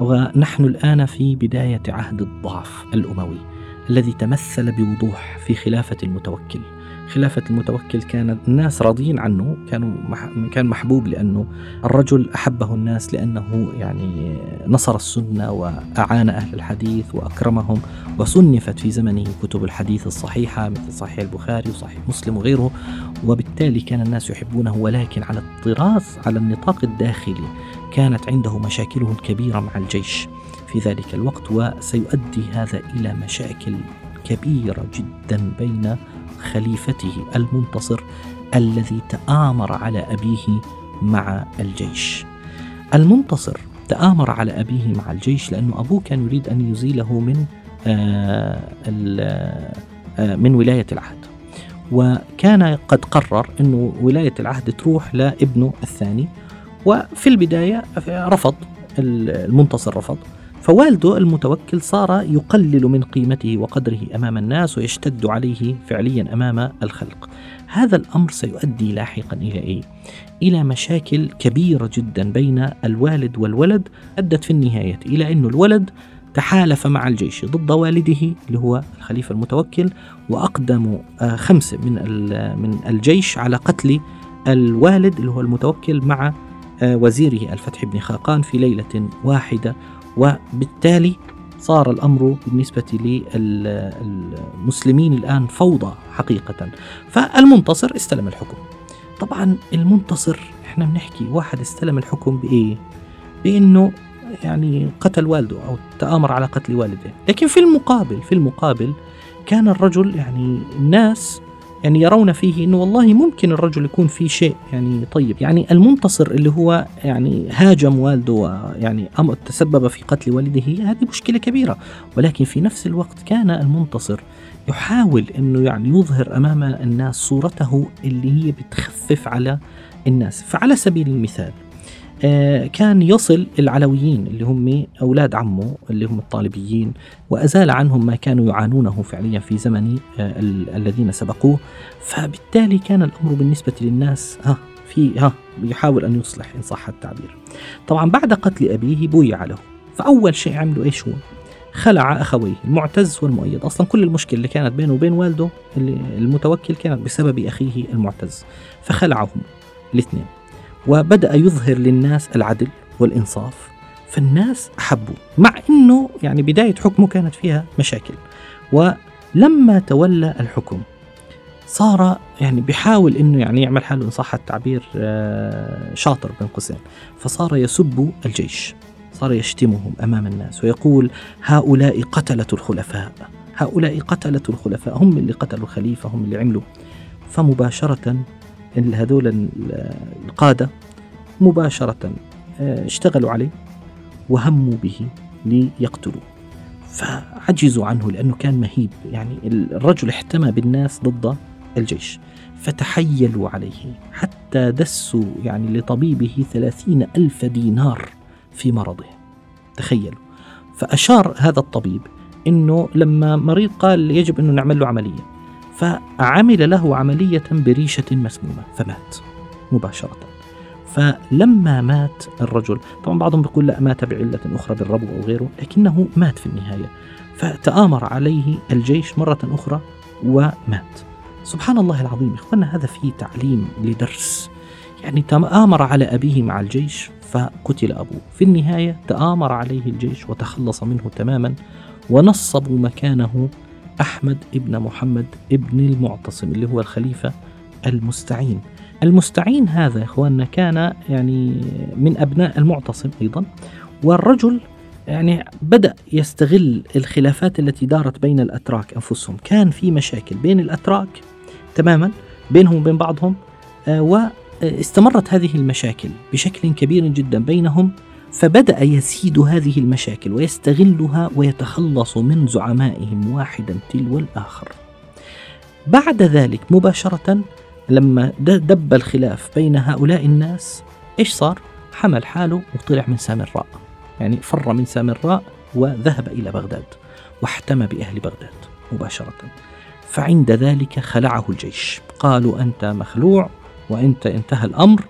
ونحن الآن في بداية عهد الضعف الأموي الذي تمثل بوضوح في خلافة المتوكل. خلافة المتوكل كان الناس راضين عنه كانوا. كان محبوب لأنه الرجل أحبه الناس لأنه يعني نصر السنة وأعان أهل الحديث وأكرمهم وصنفت في زمنه كتب الحديث الصحيحة مثل صحيح البخاري وصحيح مسلم وغيره وبالتالي كان الناس يحبونه ولكن على الطراز على النطاق الداخلي كانت عنده مشاكله الكبيرة مع الجيش. في ذلك الوقت وسيؤدي هذا إلى مشاكل كبيرة جدا بين خليفته المنتصر الذي تآمر على أبيه مع الجيش. المنتصر تآمر على أبيه مع الجيش لأنه أبوه كان يريد أن يزيله من آه آه من ولاية العهد. وكان قد قرر أنه ولاية العهد تروح لابنه الثاني وفي البداية رفض المنتصر رفض فوالده المتوكل صار يقلل من قيمته وقدره أمام الناس ويشتد عليه فعليا أمام الخلق. هذا الأمر سيؤدي لاحقا إلى إيه؟ إلى مشاكل كبيرة جدا بين الوالد والولد أدت في النهاية إلى انه الولد تحالف مع الجيش ضد والده اللي هو الخليفة المتوكل واقدموا خمسه من من الجيش على قتل الوالد اللي هو المتوكل مع وزيره الفتح بن خاقان في ليلة واحدة وبالتالي صار الأمر بالنسبة للمسلمين الآن فوضى حقيقة. فالمنتصر استلم الحكم. طبعا المنتصر إحنا بنحكي واحد استلم الحكم بإيه؟ بإنه يعني قتل والده أو تآمر على قتل والده. لكن في المقابل في المقابل كان الرجل يعني الناس يعني يرون فيه إنه والله ممكن الرجل يكون في شيء يعني طيب. يعني المنتصر اللي هو يعني هاجم والده ويعني تسبب في قتل والده هذه مشكلة كبيرة. ولكن في نفس الوقت كان المنتصر يحاول إنه يعني يظهر أمام الناس صورته اللي هي بتخفف على الناس. فعلى سبيل المثال كان يصل العلويين اللي هم أولاد عمه اللي هم الطالبيين وأزال عنهم ما كانوا يعانونه فعليا في زمن الذين سبقوه. فبالتالي كان الأمر بالنسبة للناس ها في ها بيحاول أن يصلح إن صح التعبير. طبعا بعد قتل أبيه بويع له. فأول شيء عمله إيش هو؟ خلع أخويه المعتز والمؤيد. أصلا كل المشكلة اللي كانت بينه وبين والده المتوكل كانت بسبب أخيه المعتز. فخلعهم الاثنين. وبدأ يظهر للناس العدل والإنصاف فالناس أحبوا مع أنه يعني بداية حكمه كانت فيها مشاكل. ولما تولى الحكم صار يعني بيحاول إنه يعني يعمل حاله إن صح التعبير شاطر بين قوسين. فصار يسب الجيش صار يشتمهم أمام الناس ويقول هؤلاء قتلة الخلفاء هؤلاء قتلة الخلفاء هم اللي قتلوا الخليفة هم اللي عملوا. فمباشرة هذول القادة مباشرة اشتغلوا عليه وهموا به ليقتلوه. فعجزوا عنه لأنه كان مهيب يعني الرجل احتمى بالناس ضد الجيش فتحيلوا عليه حتى دسوا يعني لطبيبه ثلاثين ألف دينار في مرضه. تخيلوا. فأشار هذا الطبيب أنه لما مريض قال يجب أنه نعمل له عملية. فعمل له عملية بريشة مسمومة فمات مباشرة. فلما مات الرجل طبعا بعضهم بيقول لا مات بعلة أخرى بالربو أو غيره لكنه مات في النهاية. فتآمر عليه الجيش مرة أخرى ومات. سبحان الله العظيم إخواننا هذا فيه تعليم لدرس. يعني تآمر على أبيه مع الجيش فقتل أبوه. في النهاية تآمر عليه الجيش وتخلص منه تماما ونصبوا مكانه أحمد ابن محمد ابن المعتصم اللي هو الخليفة المستعين. المستعين هذا يا إخواننا كان يعني من أبناء المعتصم أيضا والرجل يعني بدأ يستغل الخلافات التي دارت بين الأتراك أنفسهم. كان في مشاكل بين الأتراك تماما بينهم وبين بعضهم آه واستمرت هذه المشاكل بشكل كبير جدا بينهم. فبدأ يسيد هذه المشاكل ويستغلها ويتخلص من زعمائهم واحدا تلو الآخر. بعد ذلك مباشرة لما دب الخلاف بين هؤلاء الناس إيش صار؟ حمل حاله وطلع من سامراء يعني فر من سامراء وذهب إلى بغداد واحتمى بأهل بغداد مباشرة. فعند ذلك خلعه الجيش. قالوا أنت مخلوع وأنت انتهى الأمر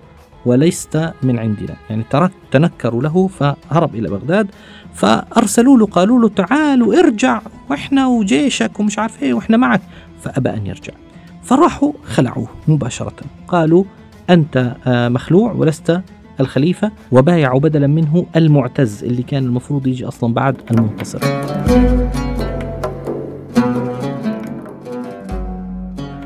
وليست من عندنا. يعني ترك تنكروا له فهرب إلى بغداد. فأرسلوا له قالوا له تعال وارجع وإحنا وجيشك ومش عارف إيه وإحنا معك. فأبى أن يرجع. فراحوا خلعوه مباشرة. قالوا أنت آه، مخلوع ولست الخليفة وبايعوا بدلا منه المعتز اللي كان المفروض يجي أصلا بعد المنتصر.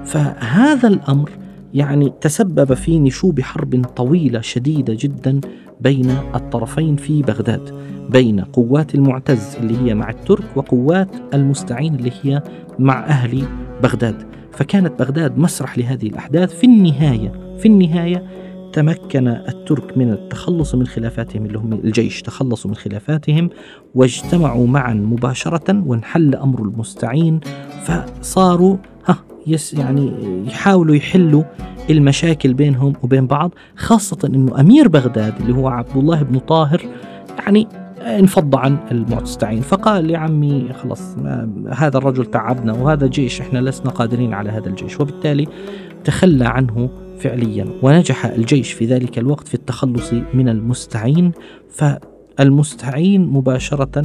فهذا الأمر يعني تسبب في نشوب حرب طويلة شديدة جدا بين الطرفين في بغداد بين قوات المعتز اللي هي مع الترك وقوات المستعين اللي هي مع أهل بغداد. فكانت بغداد مسرح لهذه الأحداث. في النهاية في النهاية تمكن الترك من التخلص من خلافاتهم اللي هم الجيش تخلصوا من خلافاتهم واجتمعوا معا مباشرة وانحل أمر المستعين فصاروا يس يعني يحاولوا يحلوا المشاكل بينهم وبين بعض خاصة أنه أمير بغداد اللي هو عبد الله بن طاهر يعني انفض عن المستعين فقال يا عمي خلص هذا الرجل تعبنا وهذا جيش إحنا لسنا قادرين على هذا الجيش. وبالتالي تخلى عنه فعليا ونجح الجيش في ذلك الوقت في التخلص من المستعين. فالمستعين مباشرة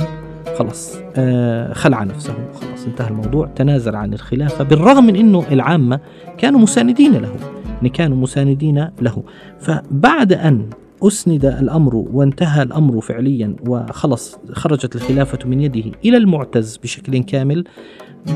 خلاص. آه خلع نفسه. خلاص انتهى الموضوع. تنازل عن الخلافة بالرغم من أنه العامة كانوا مساندين له. يعني كانوا مساندين له. فبعد أن أسند الأمر وانتهى الأمر فعليا وخلص خرجت الخلافة من يده إلى المعتز بشكل كامل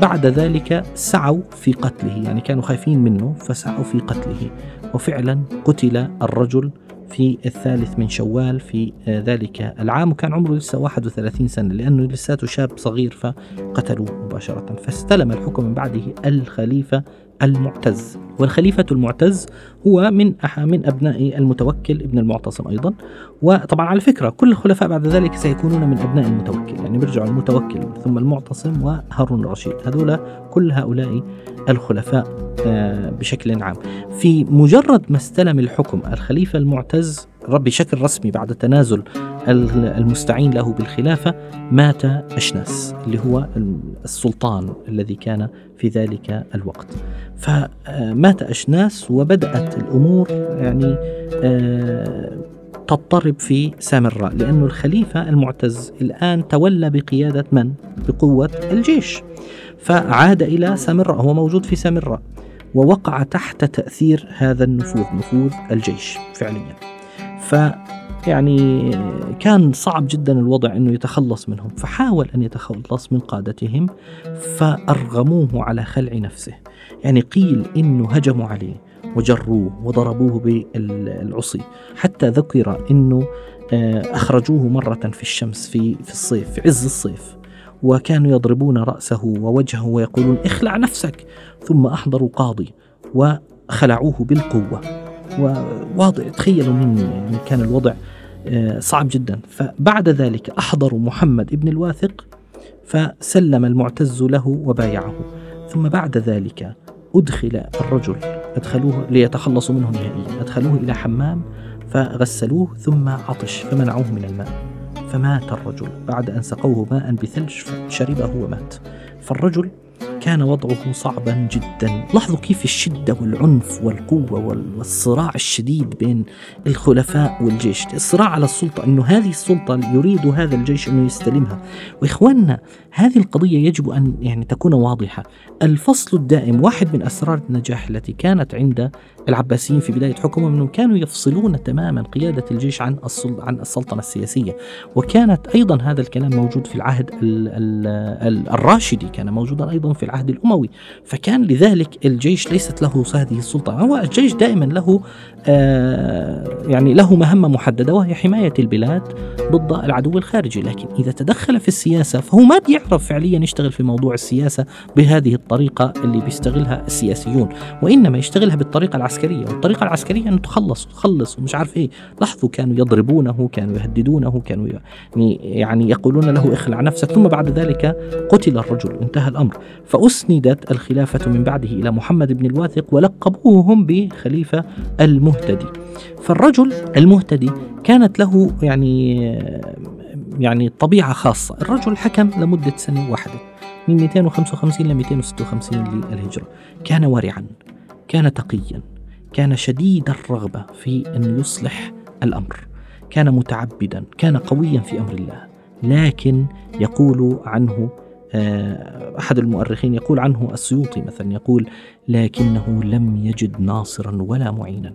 بعد ذلك سعوا في قتله. يعني كانوا خايفين منه فسعوا في قتله. وفعلا قتل الرجل في الثالث من شوال في ذلك العام وكان عمره لسه 31 سنة لأنه لساته شاب صغير فقتلوه مباشرة. فاستلم الحكم من بعده الخليفة المعتز. والخليفة المعتز هو من من أبناء المتوكل ابن المعتصم أيضا. وطبعا على فكرة كل الخلفاء بعد ذلك سيكونون من أبناء المتوكل. يعني بيرجعوا المتوكل ثم المعتصم وهارون الرشيد. هذول كل هؤلاء الخلفاء آه، بشكل عام. في مجرد ما استلم الحكم الخليفة المعتز بشكل رسمي بعد تنازل المستعين له بالخلافة مات أشناس اللي هو السلطان الذي كان في ذلك الوقت. فمات أشناس وبدأت الأمور يعني آه، تضطرب في سامراء لأن الخليفة المعتز الآن تولى بقيادة من؟ بقوة الجيش. فعاد إلى سامراء هو موجود في سامراء ووقع تحت تأثير هذا النفوذ نفوذ الجيش فعليا. ف يعني كان صعب جدا الوضع إنه يتخلص منهم فحاول أن يتخلص من قادتهم فأرغموه على خلع نفسه. يعني قيل إنه هجموا عليه وجروه وضربوه بالعصي. حتى ذكر إنه آه، أخرجوه مرة في الشمس في في الصيف في عز الصيف. وكانوا يضربون رأسه ووجهه ويقولون اخلع نفسك. ثم أحضروا قاضي وخلعوه بالقوة. وواضح تخيلوا مني يعني كان الوضع آه، صعب جدا. فبعد ذلك أحضروا محمد ابن الواثق فسلم المعتز له وبايعه. ثم بعد ذلك أدخل الرجل أدخلوه ليتخلصوا منه نهائيا. أدخلوه إلى حمام فغسلوه ثم عطش فمنعوه من الماء. فمات الرجل بعد أن سقوه ماء بثلج شربه ومات. فالرجل كان وضعه صعبا جدا. لاحظوا كيف الشدة والعنف والقوة والصراع الشديد بين الخلفاء والجيش. الصراع على السلطة أنه هذه السلطة يريد هذا الجيش أنه يستلمها. وإخواننا هذه القضية يجب أن يعني تكون واضحة. الفصل الدائم واحد من أسرار النجاح التي كانت عند العباسيين في بداية حكمهم أنهم كانوا يفصلون تماما قيادة الجيش عن عن السلطنة السياسية. وكانت أيضا هذا الكلام موجود في العهد الراشدي كان موجودا أيضا في العهد الأموي. فكان لذلك الجيش ليست له هذه السلطة. هو الجيش دائما له يعني له مهمة محددة وهي حماية البلاد ضد العدو الخارجي. لكن إذا تدخل في السياسة فهو ما بيعرف يعرف فعليا يشتغل في موضوع السياسة بهذه الطريقة اللي بيستغلها السياسيون وإنما يشتغلها بالطريقة العسكرية. والطريقة العسكرية أنه تخلص تخلص ومش عارف إيه. لاحظوا كانوا يضربونه كانوا يهددونه كانوا يعني, يعني يقولون له اخلع نفسك. ثم بعد ذلك قتل الرجل انتهى الأمر. فأسندت الخلافة من بعده إلى محمد بن الواثق ولقبوه هم بخليفة المهتدي. فالرجل المهتدي كانت له يعني يعني طبيعة خاصة. الرجل حكم لمدة سنة واحدة من 255 ل 256 للهجرة. كان ورعا كان تقيا كان شديد الرغبة في أن يصلح الأمر. كان متعبدا كان قويا في أمر الله. لكن يقول عنه آه، أحد المؤرخين يقول عنه السيوطي مثلا يقول لكنه لم يجد ناصرا ولا معينا.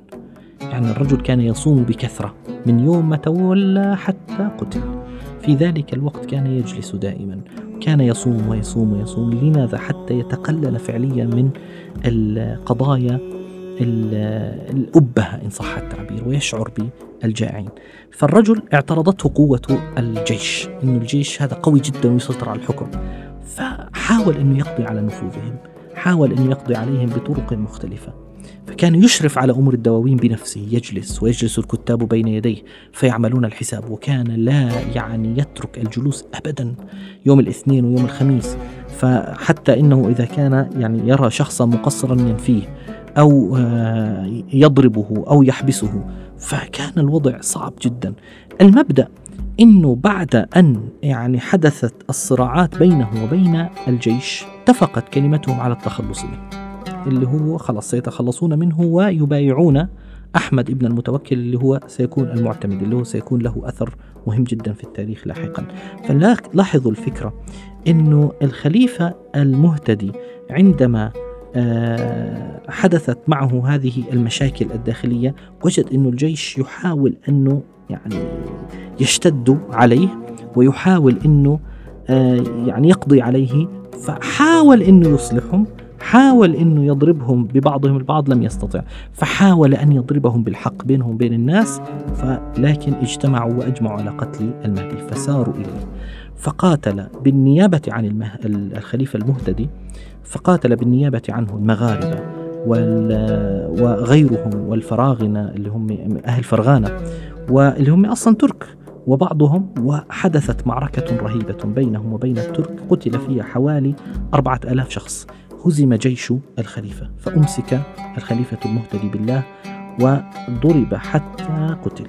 يعني الرجل كان يصوم بكثرة من يوم ما تولى حتى قتل. في ذلك الوقت كان يجلس دائما. كان يصوم ويصوم ويصوم. لماذا؟ حتى يتقلل فعليا من القضايا الأبهة إن صح التعبير ويشعر بالجائعين فالرجل اعترضته قوة الجيش. إنه الجيش هذا قوي جدا ويسيطر على الحكم. فحاول أنه يقضي على نفوذهم. حاول أن يقضي عليهم بطرق مختلفة. فكان يشرف على أمور الدواوين بنفسه يجلس ويجلس الكتاب بين يديه فيعملون الحساب وكان لا يعني يترك الجلوس أبدا يوم الاثنين ويوم الخميس. فحتى إنه إذا كان يعني يرى شخصا مقصرا ينفيه أو آه، يضربه أو يحبسه فكان الوضع صعب جدا. المبدأ إنه بعد أن يعني حدثت الصراعات بينه وبين الجيش اتفقت كلمتهم على التخلص منه. اللي هو خلاص سيتخلصون منه ويبايعون أحمد ابن المتوكل اللي هو سيكون المعتمد اللي هو سيكون له أثر مهم جدا في التاريخ لاحقا. فلاحظوا الفكرة أنه الخليفة المهتدي عندما آه، حدثت معه هذه المشاكل الداخلية وجد أنه الجيش يحاول أنه يعني يشتد عليه ويحاول أنه آه، يعني يقضي عليه فحاول أنه يصلحهم. حاول إنه يضربهم ببعضهم البعض لم يستطع. فحاول أن يضربهم بالحق بينهم وبين الناس فلكن اجتمعوا وأجمعوا على قتل المهدي فساروا إليه. فقاتل بالنيابة عن المه... الخليفة المهتدي فقاتل بالنيابة عنه المغاربة وغيرهم والفراغنة اللي هم أهل فرغانة واللي هم أصلا ترك. وبعضهم وحدثت معركة رهيبة بينهم وبين الترك قتل فيها حوالي أربعة ألاف شخص. هزم جيش الخليفة فأمسك الخليفة المهتدي بالله وضرب حتى قتل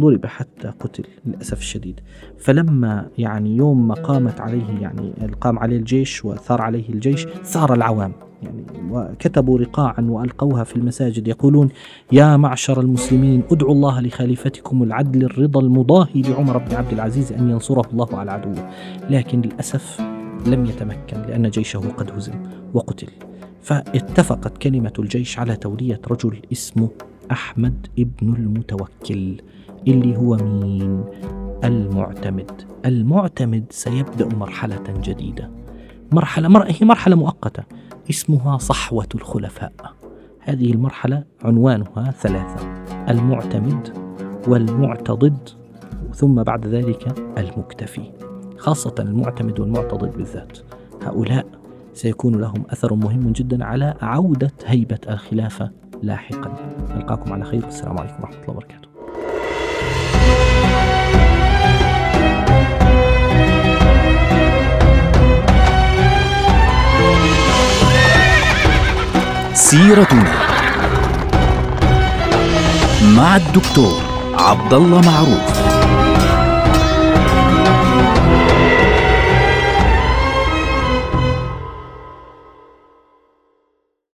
ضرب حتى قتل للأسف الشديد. فلما يعني يوم ما قامت عليه يعني قام عليه الجيش وثار عليه الجيش ثار العوام. يعني وكتبوا رقاعا وألقوها في المساجد يقولون يا معشر المسلمين ادعوا الله لخليفتكم العدل الرضا المضاهي لعمر بن عبد العزيز أن ينصره الله على عدوه. لكن للأسف لم يتمكن لأن جيشه قد هزم. وقتل. فاتفقت كلمة الجيش على تولية رجل اسمه أحمد ابن المتوكل اللي هو مين؟ المعتمد. المعتمد سيبدأ مرحلة جديدة. مرحلة مر... هي مرحلة مؤقتة. اسمها صحوة الخلفاء. هذه المرحلة عنوانها ثلاثة المعتمد والمعتضد ثم بعد ذلك المكتفي. خاصة المعتمد والمعتضد بالذات. هؤلاء سيكون لهم أثر مهم جدا على عودة هيبة الخلافة لاحقا. نلقاكم على خير. والسلام عليكم ورحمة الله وبركاته. سيرتنا مع الدكتور عبد الله معروف.